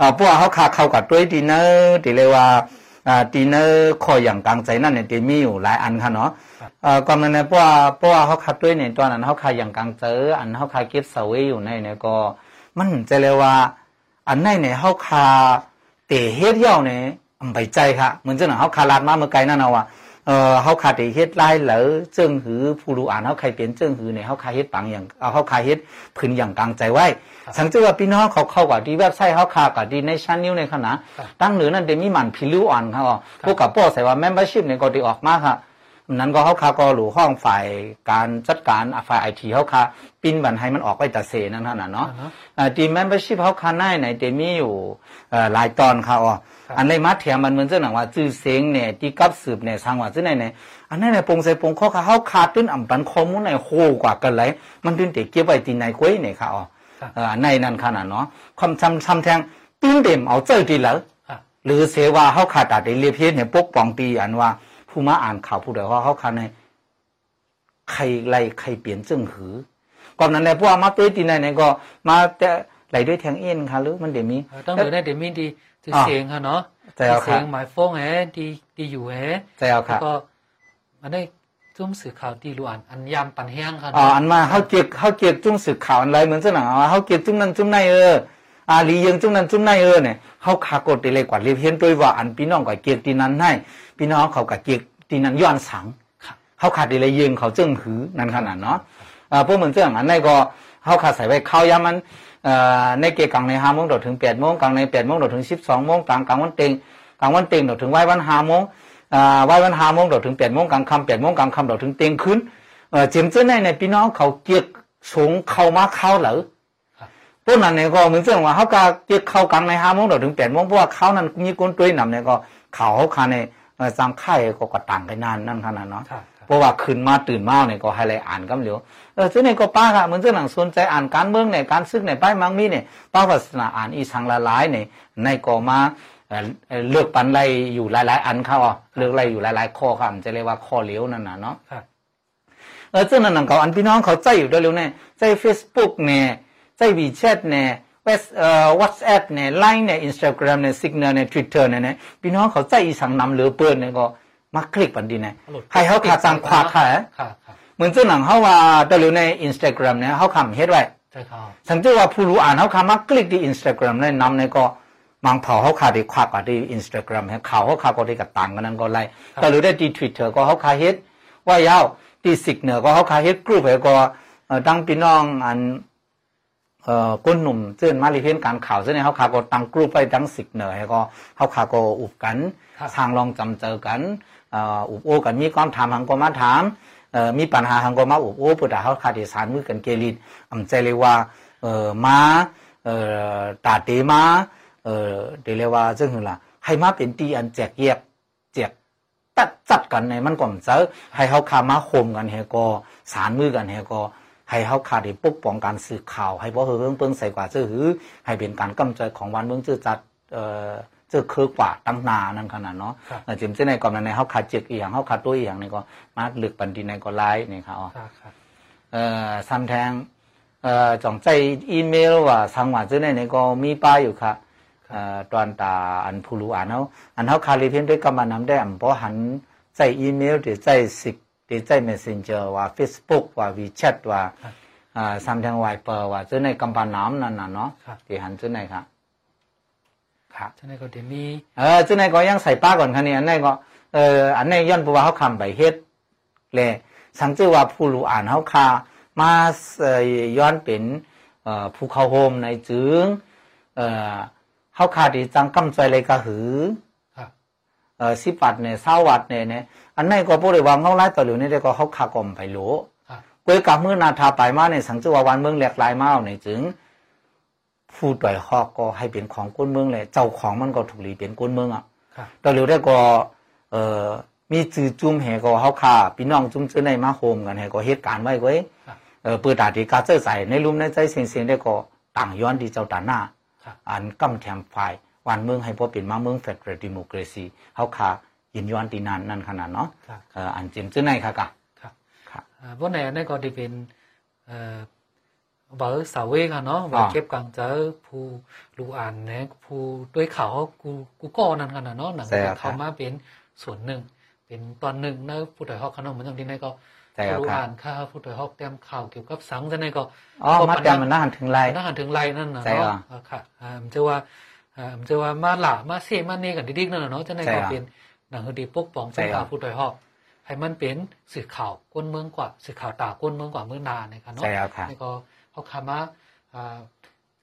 อ่าพวกเขาขาเข้ากับด้วยดีเนอร์ดีเลยว่าอ่าตีเนอร์ข้ออย่างกลางใจนั่นเนี่ยตีมีอยู่หลายอันค่ะเนาะครับเอ่อก่อนนั้นเนี่ยเพราะว่าเพราะว่าเขาขับด้วยเนี่ยตอนนั้นเขาขายอย่างกลางเจออันเขาขายเก็บเสาไว้อยู่ในเนี่ยก็ มันจะเรียกว่า อันในเนี่ยเขาคาเตะเฮ็ดเหี่ยวเนี่ยอำ ไปใจค่ะเหมือนเจ้าหน่ะเขาคาลาดมาเมื่อไกลนั่นเอาว่าเออเขาคาเตะเฮ็ดไล่เหลอเจิ้งหือผู้รู้อ่านเขาใครเปลี่ยนเจิ้งหือเนี่ยเขาคาเฮ็ดปังอย่างเอาเขาคาเฮ็ดพื้นอย่างกลางใจไว้สังเกตว่าพี่น้องเขาเข้ากับที่เว็บไซต์เขาคากับที่ในชั้นนิ้วในขณะตั้งเหนือนั่นเดมีมันพิลิวอ่อนครับพวกกับป้อใส่ว่า membership เนี่ยก็ได้ออกมาค่ะนั้นก็เขาคาก็หลูห้องฝ่ายการจัดการฝ่ายไอทีเขาคาปิ้นบันให้มันออกไปตัดเสนั่นน่ะเนาะอ่าฮะอ่าที membership เขาคาในในเดมีอยู่เอ่อหลายตอนค่ะอ๋อ อันในมาเทียมมันเหมือนเจ้าหนังว่าจื้อเสียงเนี่ยที่กับสืบเนี่ยทางว่าจื้อไหนเนี่ยอันนั้นเนี่ยปงใส่ปงเขาคาเขาคาตื้นอ่ำปันข้อมูลในโหกว่ากันเลยมันตื้นเตะเก็บไว้ที่ไหนกล้วยเนี่ยค่ะอ๋อครับเอ่อในนั้นขนาดเนาะคำทำทำแทงตื้นเต็มเอาเจอดีแล้วครับหรือเสว่าเขาขาดตัดเรียบเพียเนี่ยปกป้องตีอันว่า ผู้มาอ่านข่าวผู้ใดว่าเขาขาดในใครไล่ใครเปลี่ยนจึงหือก่อนนั้นในพวกมาตุ้ยตีในเนี่ยก็มาแต่ไหลด้วยแทงเอ็นค่ะหรือมันเดี๋ยวมีเออต้องเหลือได้เดยวมีดี ที่อ่าเสียงค่ะเนาะใช่เอาครับเสียงหมายฟงแฮดีดีอยู่แฮใจเอาแล้ค่ะวก็อันนี้จุ้มสื่อข่าวดีรู้อันอันยามปันแห้งค่ะอ๋อเนาะอันมาเขาเกียกเขาเกียกจุ้งสืบข่าวอะไรเหมือนเสนอว่าเขาเกียกจุ้งนั้นจุ้งในเอออาลียังจุ้งนั้นจุ้งในเออเนี่ยเขาขากดตีเลยกว่าเรียบเพียนด้วยว่าอันพี่น้องกับเกียกตีนั้นให้พี่น้องเขากับเกียกตีนั้นย้อนสังครับเขาขาดดีเลยยิงเขาจึงหือนั่นขนาดเนาะอ่าพวกเหมือนเรื่องอันนี้ก็เขาขาดใส่ไว้เข้ายามันเอ่อ ในเกกลางในห้าโมงถึงแปดโมงกลางในแปดโมงถึงสิบสองโมงกลางกลางวันเต็งกลางวันเต็งถึงไหววันห้าโมงไหววันห้าโมงถึงแปดโมงกลางค่ำแปดโมงกลางค่ำถึงเต็งขึ้นเจียมเจ้าในในพี่น้องเขาเกียกสงเข้ามาเข้าเหรอครับพวกนั้นเนี่ยก็เหมือนเรื่องว่าเขาก็เกียกเข้ากลางในห้าโมงถึงแปดโมงเพราะว่าเขานั้นมีก้นตุ้ยนำเนี่ยก็เขาเขาคาใน เอ่อสังไข่ก็กระต่างกันนานนั่นขนาดเนาะครับครับเพราะว่าขึ้นมาตื่นมาเนี่ยก็ให้เลยอ่านกำเหลียวเออซึ่งเนี่ยก็ป้าค่ะเหมือนเจ้าหนังสนใจอ่านการเมืองเนี่ยการซึกเนี่ยป้ายมังมีเนี่ยป้าศาสนาอ่านอีสังละหลายเนี่ยในก็มาเอ่อเอ่อเลือกปันไล่อยู่หลาย ๆ อันเขาอะเลือกไล่อยู่หลาย ๆ ข้อครับมันจะเรียกว่าข้อเหลียวนั่นน่ะเนาะครับเออซึ่งนั่นนะเขาอันพี่น้องเขาใจอยู่ด้วยเร็วเนี่ยใจ Facebook เนี่ยใจ WeChat เนี่ยเวสเอ่อ WhatsApp เนี่ย Line เนี่ย Instagram เนี่ย Signal เนี่ย Twitter เนี่ยเนี่ยพี่น้องเขาใจอีสังนำเหลือเปิดเนี่ยก็มาคลิกปันดีเนี่ยให้เขาขาดสังขวาค่ะครับครับเหมือนเจ้าหนังเขาว่าตัวเร็วใน Instagram เนี่ยเขาคำเฮ็ดไว้ใช่ครับสังเกตว่าผู้รู้อ่านเขาคำมาคลิกที่ Instagram เนี่ยนำเนี่ยก็มังเผาเขาขาดที่ควักกับที่ Instagram ให้เขาเขาขาดก็ที่กับต่างกันนั้นก็ไล่ตัวเร็วได้ที่ Twitter ก็เขาขาดเฮ็ดว่ายาวที่สิกเนอก็เขาขาดเฮ็ดกรุ๊ปให้ก็เอ่อตั้งพี่น้องอันเอ่อ ก้นหนุ่มเจ้ามาลีเพียนการข่าวเจ้าเนี่ยเขาขาดก็ตั้งกรุ๊ปไปตั้งสิกเนอให้ก็เขาขาดก็อุบกันทางลองจำเจอกันเอ่ออุบโอกันมีความถามหังก็มาถามเอ่อมีปัญหาทางก็มาอุบโอ้ปุตตาเขาขาดสารมือกันเกลิดอำใจเลยว่าเอ่อมาเอ่อตาเตมาเอ่อเดเรียกว่าซึ่งคือล่ะให้มาเป็นตีอันแจกแยกแจกตัดจัดกันในมันก็มเจอให้เขาขามาโคมกันให้ก็สารมือกันให้ก็ ให้เขาขาดได้ปกป้องการสื่อข่าว ให้บ่เฮิงเปิ้งใส่กว่าเจ้าหือให้เป็นการกำใจของวันเมืองเจ้าจัดเอ่อเจ้าคือกว่าตั้งนานั่นขนาดเนาะครับเออจิมเส้นในก่อนนั้นในเขาขาดเจ็กอีกอย่างเขาขาดตัวอีกอย่างนี่ก็มาลึกปันดีในก็ไล่นี่ครับอ๋อครับครับเอ่อซ้ำแทงเอ่อจ่องใจอีเมลว่าทางว่าเจ้าในนี่ก็มีป้ายอยู่ครับเอ่อตอนตาอันผู้รู้อ่านเขาอันเขาคาลิเพียนด้วยกำมันน้ำได้อันเพราะหันใจอีเมลหรือใจสิก หรือใจ messenger ว่า Facebook ว่า WeChat ว่าอ่าซ้ำแทงไวเปอร์ว่าเจ้าในกำมันน้ำนั่นน่ะเนาะครับที่หันเจ้าในครับครับฉะนั้นก็เดี๋ยวมีเออซึ่งในก็ยังใส่ป้าก่อนคันนี้อันนี้ก็เอออันนี้ย้อนเพราะว่าเขาคำไปเฮ็ดเลยสังเกตว่าผู้รู้อ่านเขาคามาเอ่อย้อนเป็นเอ่อภูเขาโฮมในจึงเอ่อเขาคาดีจังกำใจเลยก็หือครับเอ่อ สิบวัดเนี่ยเศร้าวัดเนี่ยเนี่ยอันนี้ก็พูดเลยว่าเขาไล่ต่อหรือนี่ก็เขาคากลมไปโหลครับกวยกับมือนาทาไปมาเนี่ยสังเกตว่าวันเมืองแหลกหลายมาเอาในจึงผู้ต่อยฮอกก็ให้เป็นของก้นเมืองเลยเจ้าของมันก็ถูกหลีเป็นก้นเมืองอะครับตอนเหลียวได้ก็เอ่อมีจื้อจุ่มแหก็เฮาค่าพี่น้องจุ่มจื้อในมาโฮมกันแหก็เหตุการณ์ไว้ไว้ครับเอ่อเปิดตาที่กาเจอใส่ในลุมในใจเสียงๆได้ก็ต่างย้อนที่เจ้าตาหน้าครับอันกำแถมฝ่าย วันเมืองให้พอเป็นมาเมืองเฟดเรดิโมครซีเฮาค่ายินย้อนที่นั่นนั่นขนาดเนาะครับเอ่ออันจิมจื้อในค่ะกะครับครับอ่าวันไหนอันนี้ก็ได้เป็นเอ่อบ่สาวเวค่ะเนาะบ่เก็บกังเจอผู้รู้อ่านเนี่ยผู้ด้วยข่าวกูกูก็นั่นกันนะเนาะหนังเข้ามาเป็นส่วนหนึ่ง เป็นตอนหนึ่งนะผู้ถ่ายทอดขนมมันต้องที่ไหนก็รู้อ่านข่าวผู้ถ่ายทอดเตรียมข่าวเกี่ยวกับสังจะไหนก็อ๋อมาเตรียมมันน่าหันถึงไรน่าหันถึงไรนั่นนะเนาะค่ะอ่ามันจะว่า อ่ามันจะว่ามาหล่ามาเสียมาเนกันดิ๊กนั่นนะเนาะจะไหนก็เป็นหนังคดีปกป้องสังข่าวผู้ถ่ายทอดให้มันเป็นสื่อข่าวก้นเมืองกว่า สื่อข่าวตาก้นเมืองกว่าเมืองนาเนี่ยค่ะเนาะใช่ครับค่ะนี่ก็เขาคำว่าอ่า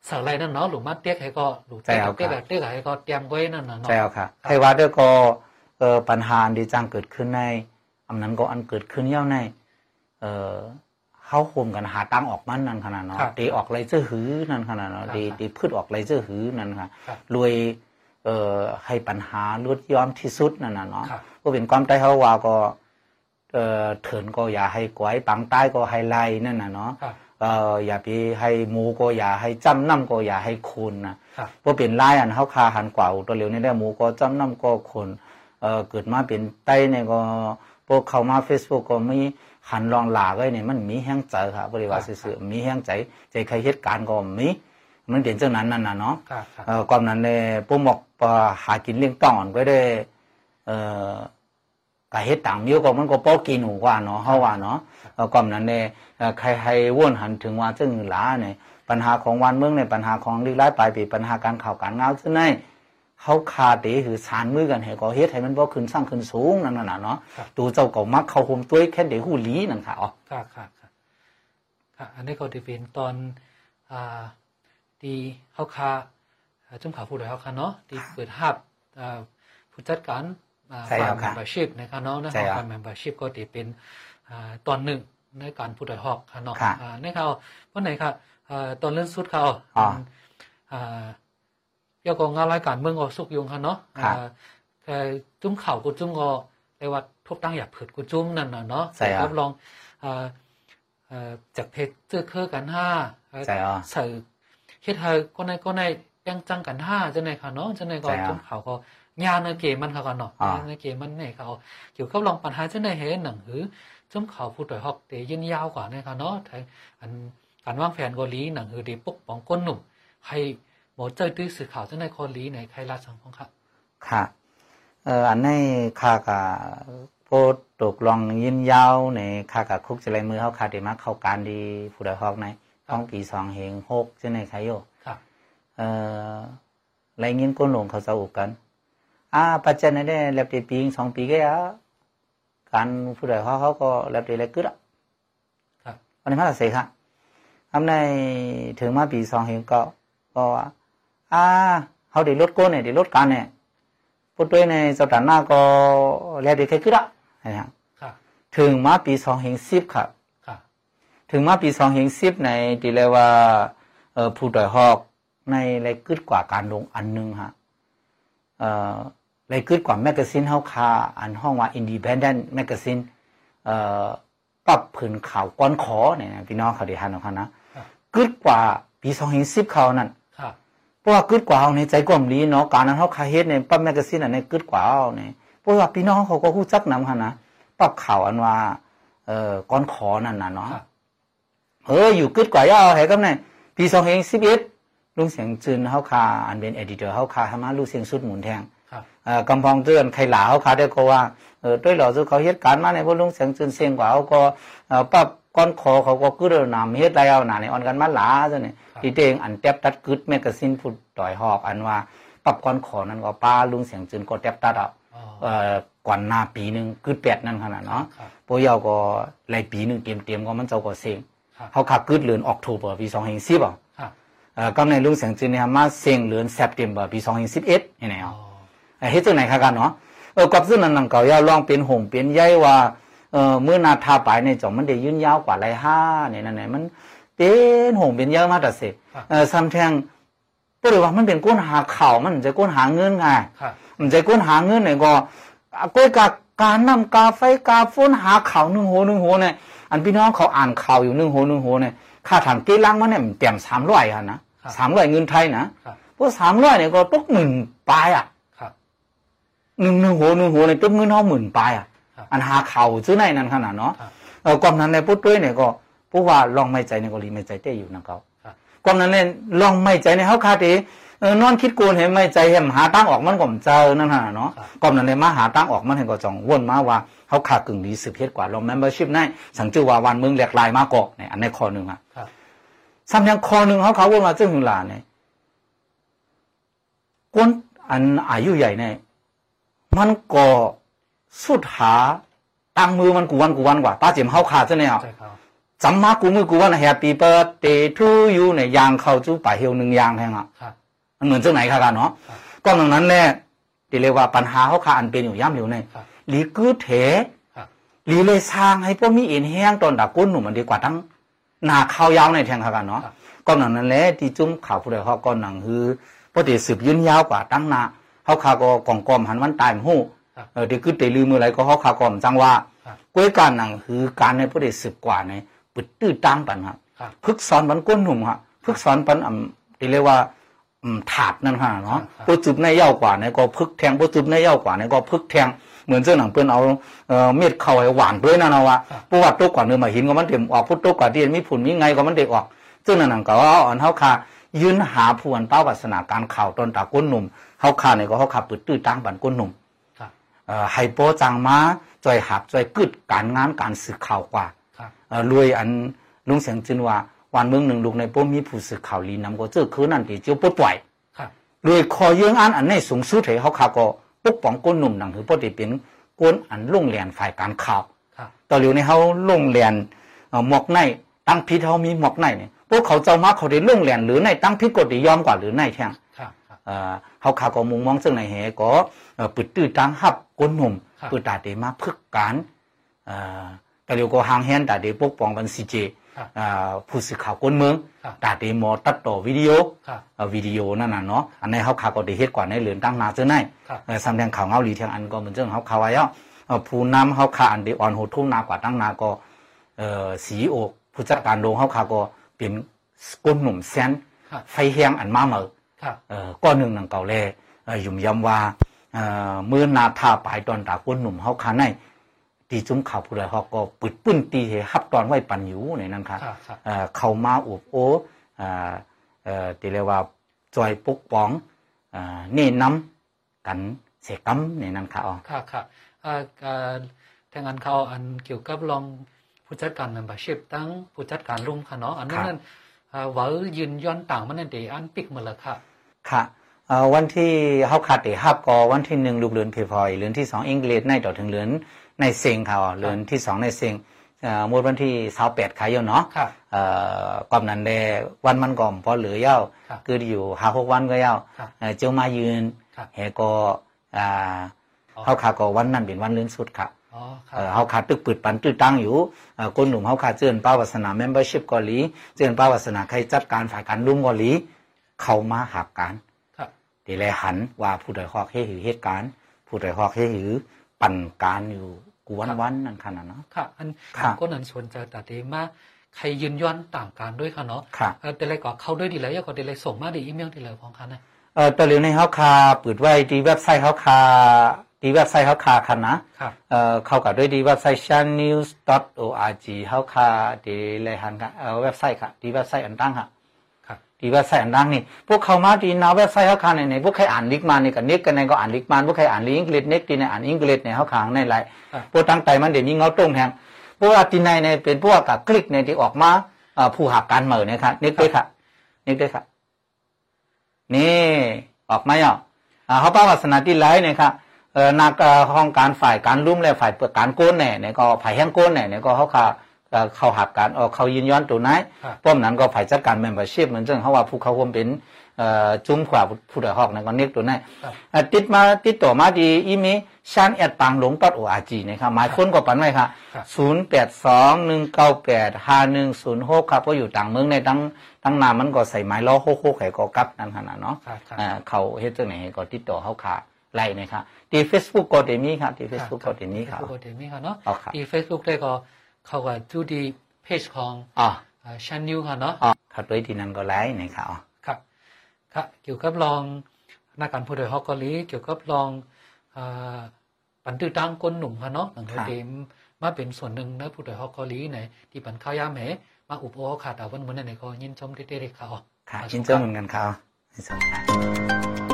สารอะไรนั่นเนาะหรือมาเตี้ยให้ก็หรือเตี้ยเตี้ยแบบเตี้ยให้ก็เตรียมไว้นั่นน่ะเนาะใช่ครับค่ะใครว่าด้วยก็เออปัญหาที่จังเกิดขึ้นในอำนั้นก็อันเกิดขึ้นเย่าในเออ เขาโฮมกันหาตังออกมันนั่นขนาดเนาะตีออกไรเจ้าหือนั่นขนาดเนาะตีตีพืชออกไรเจ้าหือนั่นค่ะรวยเอ่อให้ปัญหาลดย้อมที่สุดนั่นน่ะเนาะก็เป็นความใจเขาว่าก็เอ่อเถินก็อย่าให้กวยปังใต้ก็ให้ไล่นั่นน่ะเนาะครับเอ่ออย่าไปให้หมูก็อย่าให้จำนำก็อย่าให้คนนะครับเพราะเป็นลายอันเฮาคาหันกว่าอุตัวเร็วนี่ได้หมูก็จำนำก็คนเอ่อเกิดมาเป็นไต้เนี่ยก็พวกเข้ามา Facebook ก็มี หันรองหลาก็เนี่ยมันมีแห้งใจครับบริวารซื่อๆมีแห้งใจใจใครเหตุการณ์ก็มีมันเป็นจังนั้นนั่นน่ะเนาะครับครับเอ่อก่อนนั้นเนี่ยปุ่มบอกเอ่อหากินเลี้ยงต้องก็ได้ เอ่อกะเฮ็ดต่างเดียวก็มันก็พอกินหูกว่าเนาะเฮาว่าเนาะเอ่อก่อนนั้นเนี่ยเอ่อใครให้วนหันถึงว่าซึ่งหลาเนี่ยปัญหาของวันเมืองในยปัญหาของลีลายปลายปีปัญหาการข่าวการงานซึ่งใน เฮาคาเตคือสารมือกันให้ก็เฮ็ดให้มันบ่ขึ้นสร้างขึ้นสูงนั่นน่ะเนาะตูเจ้าก็มักเข้าห่มตัวแค่เดหูหลีนั่นค่ะอ๋อครับครับครับครับอันนี้ก็จะเป็นตอนอ่าที่เขาคาอ่าจุ่มข่าวผู้ใดเขาคาเนาะที่เปิดหับอ่าผู้จัดการอ่าใช่ครับฝ่าย membership นะครับเนาะนะใช่ครับฝ่าย membership ก็จะเป็นอ่าตอนหนึ่งในการผู้ใดฮอกค่ะเนาะครับอ่าในเขาวันไหนครับอ่าตอนเรื่องสุดเขาอ๋ออ่าเกี่ยวกับงานรายการเมืองก็สุกยุงค่ะเนาะครับอ่าแต่จุ่มข่าวกูจุ่มก็เรียกว่าทุบตั้งอย่าเผิดกูจุ่มนั่นน่ะเนาะใช่ครับรับรองอ่าอ่าจากเพจเจอเคอกันห้าใช่อ๋อใส่เฮ็ดให้ก็ในก็ในยังจังกันห้าจังไหนค่ะเนาะจังไห นก็ใช่ครับจุ่มข่าวก็ยาในเกมมันค่ะกันเนาะอ๋อยาในเกมมันเนี่ยเขาเกี่ยวกับลองปัญหาจังไหนเห็นหนังหือจุ่มข่าวผู้ต่อยฮอกเตยินยาวกว่าเนี่ยค่ะเนาะไทยอันการวางแผนก็ลีหนังหือดีปกป้องก้นหนุ่มให้หมอเจ้ยตื้อสื่อข่าวจังไหนคนลีในใครราสังของครับค่ะเอ่ออันนี้ข้าก็โพดตกลองยินยาวในข้ากับคุกจะไรมือเขาขาดมาเข้าการดีผู้ใดฮอกในท้องปีสองเฮงหกจะในใครโยครับเอ่อไรเงินก้นหลงเขาจะอุกกันอ่าปัจจัยนั้นได้แลบเดปีสองปีก็ยะการผู้ใดฮอกเขาก็แลบเดอะไรกึดอะครับวันนี้มาตัดเสค่ะทำในถึงมาปีสองเฮงก็ก็ว่า อ่าเขาได้ลดก้นเนี่ยได้ลดการเนี่ยปุตวยในสัปดาห์หน้าก็แล้วเด็กแค่ขึ้นละนะฮะครับถึงมาปีสองเฮงสิบครับครับถึงมาปีสองเฮงสิบในดีเลยว่าเอ่อผู้ต่อยฮอกในไรกึดกว่าการลงอันหนึงฮะเอ่อไรกึดกว่าแมกกาซีนเฮาคาอันห้องว่า Independent Magazine เอ่อปรับผืนข่าวก้อนขอเนี่ยนะพี่น้องเขาได้ทันของเขานะครับกึดกว่าปีสองเฮงสิบเขานั่นครับ เพราะว่ากึดกว่าเอาในใจกลมลีเนาะการนั้นเขาคาเฮ็ดในปั๊บแมกกาซีนอันในกึดกว่าเอาเนี่ยเพราะว่าพี่น้องเขาก็ฮู้จักนำค่ะนะปรับข่าวอันว่า เอ่อก้อนขอนั่นน่ะเนาะครับเอออยู่กึดกว่าย่าเอาให้กับเนี่ยปี2011ลุงเสียงจืนเฮาคาอันเป็นเอดิเตอร์เฮาคาหามาลูกเสียงสุดหมุนแทงครับเอ่อกำพองเตือนใครหลาเฮาคาได้ก็ว่าเออด้วยเหล่าสุเขาเฮ็ดการมาในพวกลุงเสียงจืนเสียงกว่าเขาก็เอ่อปรับ ก้อนขอเขาก็กึดเอานำเฮ็ดไรเอาหน้าในออนกันมาหลาซะเนี่ยครับที่เตงอันแทบตัดกึดแมกกาซีนพูดต่อยหอกอันว่าปรับก้อนขอนั้นก็ป้าลุงเสียงจืนก็แทบตัดเอาอ๋อเอ่อก่อนหน้าปีหนึงกึดแปดนั่นขนาดเนาะครับปยาวก็หลายปีหนึงเตรียมๆก็มันเจ้าก็เซ็งครับเขาขับกึดเดือนออกโทเบอร์ปี2010อะครับเอ่อกำในลุงเสียงจืนเนี่ยมาเซ็งเดือนเซปเทมเบอร์ปี2011นี่แหละอ๋อเอ่อเฮ็ดจังไหนคะกันเนาะเออกับซึ่งนั้นนังเก่ายาวลองเป็นหงเป็นใยว่า เอ่อมื้อหนาทาปลายในจ่องมันได้ยืนยาวกว่าหลายห้าเนี่ยนั่นแหละมันเป็นหงเป็นใยมาแต่เสเอ่อซ้ำแทงบ่ได้ว่ามันเป็นก้นหาข่าวมันจะก้นหาเงินไงครับมันจะก้นหาเงินเนี่ยก็อะก้อยกาการนำกาไฟกาฟ้นหาข่าวหนึ่งโหหนึ่งโหเนี่ยอันพี่น้องเขาอ่านข่าวอยู่หนึ่งโหหนึ่งโหเนี่ยค่าถังเกลังมันเนี่ยมันเต็มสามร้อยค่ะนะสามร้อยเงินไทยนะครับพวกสามร้อยเนี่ยก็ตกหมื่นปลายอะครับหนึ่งหนึ่งโหหนึ่งโหเนี่ยตกเงินเท่าหมื่นปลายอะครับ อันหาข่าวซื้อในนั้นขนาดเนาะครับเออความนั้นในพุทธด้วยเนี่ยก็เพราะว่าลองไม่ใจในเกาหลีไม่ใจเต้อยู่นะเขาครับก็นั้นเลยลองไม่ใจในเฮาคาเตเออนอนคิดโกนเห็นไม่ใจเห็นหาตั้งออกมันก็มเจอนั่นน่ะเนาะครับก็นั้นเลยมาหาตั้งออกมันเห็นก็จองวนมาว่าเฮาคากึ่งดีสืบเฮ็ดกว่าลอง membership ในสังจือว่าวันเมืองแหลกลายมากกว่าเนี่ยอันในข้อหนึงอะครับซ้ำยังข้อหนึงเฮาเขาวนมาจึงหึงหลาเนี่ยกวนอันอายุใหญ่เนี่ยมันก็ สุดหาตั้งมือมันกูวันกูวันกว่าป้าเจิมเฮาคาซะเนี่ยใช่ครับจำมากูมือกูว่านะ Happy Birthday to you เนี่ยยางเข้าจู้ป่าเฮียวหนึ่งยางแทงอะครับมันเหมือนจังไหนค่ะกันเนาะครับก็ดังนั้นแหละที่เรียกว่าปัญหาเขาขาอันเป็นอยู่ย่ำเหลียวในครับหลีกือเถครับหลีเลยสร้างให้พวกมีเอ็นแห้งตอนดักก้นหนุ่มมันดีกว่าทั้งหนาข้าวยาวในแทงค่ะกันเนาะครับก็ดังนั้นแหละที่จุ้มข่าวผู้ใดเขาก็หนังคือปกติสืบยืนยาวกว่าตั้งหนาเขาขาก็กองกอมหันวันตายมหูครับ เออที่คือเตลือมืออะไรก็เขาขากอมจังว่าครับกล้วยการหนังคือการในผู้ใดสืบกว่าในปึดตื้อตั้งปันครับครับพึกสอนปันก้นหนุ่มฮะพึกสอนปันอ่ำที่เรียกว่าอืมถาดนั่นฮะเนาะครับโปรจุบในเย้ากว่าเนี่ยก็พึกแทงโปรจุบในเย้ากว่าเนี่ยก็พึกแทงเหมือนเจ้าหนังเปิ้นเอาเอ่อเม็ดเข้าให้หวานด้วยนะนะว่าครับเพราะว่าตัวกว่าเนื้อมาหินก็มันเต็มออกพุทตัวกว่าที่มีผุนมีไงก็มันเด็กออกเจ้าหนังก็เอาอันเฮาคายืนหาผู้อันเป้าวัสนาการข่าวตอนตาก้นหนุ่มเฮาคาเนี่ยก็เฮาคาปึดตื้อตั้งปันก้นหนุ่มครับเอ่อ ให้โปจังมาจอยหับจอยกึดการงานการสื่อข่าวกว่าครับเอ่อรวยอันลุงเสียงจินว่าวันเมืองหนึ่งลูกในป้มีผู้สื่อข่าวลีนำก็เจอคือนั่นที่เจียวปลดปล่อยครับรวยคอเยื้องอันอันในสูงสุดให้เขาขาก็ปกป้องก้นหนุ่มหนังถือปกติเป็นก้นอันลงเรียนฝ่ายการข่าวครับต่อเหลียวในเขาลงเรียนเอ่อหมอกในตั้งพิษเขามีหมอกในเนี่ยพวกเขาเจ้ามาเขาได้ลงเรียนหรือในตั้งพิษกฎได้ยอมกว่าหรือในแท่งครับครับ เอ่อเขาขาก็มุงมองซึ่งในเหก็เอ่อปิดตื้อตังหับก้นหนุ่มครับปิดตาเดมาพึกการเอ่อแต่เดียวก็หางแฮนตาเดปกป้องบันซีเจครับอ่าผู้สื่อข่าวก้นเมืองครับตาเดมอตัดต่อวิดีโอครับเอ่อวิดีโอนั่นน่ะเนาะอันนี้เขาขาก็ได้เฮ็ดก่อนในเหลือนตั้งนาเจ้าไหนครับเอ่อสำแดงข่าวเงาหลีเทียงอันก็เหมือนเจ้าเขาข่าวไว้อะเอ่อผู้นำเขาขาอันเดออนโหทุ่มนากว่าตั้งนาก็เอ่อสีโอผู้จัดการโรงเขาขาก็เป็นก้นหนุ่มแซนครับไฟแห้งอันมาเหมอครับเอ่อ ก้อนหนึ่งหนังเก่าแลเอ่อยุ่มย้ำว่าเอ่อเมื่อนาทาปลายตอนตาก้นหนุ่มเฮาคาในตีจุ้มข่าวผู้ใดเฮาก็ปึดปื้นตีให้ฮับตอนไว้ปันอยู่ในนั้นครับครับครับเอ่อเข้ามาอุบโอเอ่อเอ่อที่เรียกว่าจอยปกป้องเอ่อแนี่นำกันเสกรรมในนั้นครับอ๋อครับครับเอ่อเอ่อทางอันเขาอันเกี่ยวกับรองผู้จัดการ membership ตั้งผู้จัดการรุ่มค่ะเนาะอันนั้นนั่นเอ่อว่ายืนย้อนต่างมันนั่นเดอันปิกมาแล้วค่ะ ค่ะเอ่อวันที่เฮาขาดเดฮับก็วันที่หนึ่งลูกเรือนเพพอยเรือนที่สองอังกฤษในต่อถึงเรือนในเซิงค่ะอ๋อเรือนที่สองในเซิงเอ่อหมดวันที่สาแปดขายอยู่เนาะครับเอ่อก่อนนั้นแลวันมันก่อมพอเหลือเย้าครับคืออยู่หาหกวันก็เย้าครับเอ่อเจ้ามายืนครับเฮก็อ่าอ๋อเฮาขาก็วันนั้นเป็นวันเลื่อนสุดครับอ๋อครัเอ่อบเฮาขาตึกปืดปันตื้อตั้งอยู่เอ่อคนหนุ่มเฮาขาเจือนป้าวาสนา membership เกาหลีเจือนป้าวาสนาใครจัดการฝ่ายการรุ่มเกาหลี เข้ามาหักการครับทีแลหันว่าผู้ใดฮอกให้หือเหตุการณ์ผู้ใดฮอกให้หือปั่นการอยู่กูวันวันๆนั่นขนาดเนาะค่ะ อันครับก็นั้นส่วนจะตัดเดมาใครยืนย้อนต่างกันด้วยค่ะเนาะครับเอ่อแต่ไรก็เข้าด้วยดีแล้วก็เดลัยส่งมาดีอีเมลดีเลยของคันนะเอ่อตัวเร็วในเฮาคาเปิดไว้ที่เว็บไซต์เฮาคาที่เว็บไซต์เฮาคาคันนะครับเอ่อเข้ากับด้วยที่เว็บไซต์ channews.org เฮาคาที่เลยหันค่ะเอ่อเว็บไซต์ค่ะที่เว็บไซต์อันตั้งค่ะ ที่ว็บไซต์อันตั้งนี่พวกเขามาที่หนาเว็บไซต์เฮาคาในในพวกใครอ่านลิกมานี่ก็นิกกันในก็อ่านลิกมาพวกใครอ่านลิงก์ลิกเน็กที่ในอ่านอังกฤษในเฮาคาในหลายครับพวกตั้งใจมันเดี๋ยวนี้เงาตรงแทงพวกที่ในในเป็นพวกกับคลิกในที่ออกมาผู้หักการเหมือนี่ยครับนิกด้วยค่ะนิกด้วยค่ะนี่ออกมาอะอ่าเขาป้าวัสนาที่ไลฟ์เนี่ยครับนักเอ่อห้องการฝ่ายการรุ่มและฝ่ายการโกนเนี่ยเนี่ยก็ฝ่ายแห้งโกนเนี่ยเนี่ยก็เขาขา เอ่อเขาหักการเออเขายืนย้อนตัวไหนครับป้อมนั้นก็ฝ่ายจัดการ membership เหมือนเช่นเขาว่าผู้เขาควรเป็นเอ่อจุ้มขวาผู้ใดหอกเนี่ยก็เน็กตัวไหนครับเอ่อติดมาติดต่อมาที่อีเมลชันแอดปังหลง .org นะครับหมายค้นก็ปันไว้ครับครับศูนย์แปดสองหนึ่งเก้าแปดห้าหนึ่งศูนย์หกครับก็อยู่ต่างเมืองในตั้งตั้งนามมันก็ใส่ไม้ล้อโคโคไข่ก็กลับนั่นขนาดเนาะครับครับอ่าเขาเฮ็ดจังไหนก็ติดต่อเขาขาไล่นะครับที่ Facebook ก็ได้มีครับที่ Facebook ก็ได้มีครับ Facebook ก็ได้มีค่ะเนาะอ๋อครับที่ Facebook ได้ก็ เข้ากับดูดีเพจของอ๋อชันนิวค่ะเนาะอ๋อครับด้วยที่นั่นก็ไล่นะครับอ๋อครับครับเกี่ยวกับลองนักการผู้โดยฮอกเกาหลีเกี่ยวกับลองอ่าปันตื้อตั้งก้นหนุ่มค่ะเนาะหนังเทมมาเป็นส่วนหนึ่งนะผู้โดยฮอกเกาหลีในที่ปันข้าวยามเหมาอุปโภคขาดเอาวันเหมือนในก็ยินชมที่ได้เขาค่ะยินเจ้าเหมือนกันครับยินเจ้าค่ะ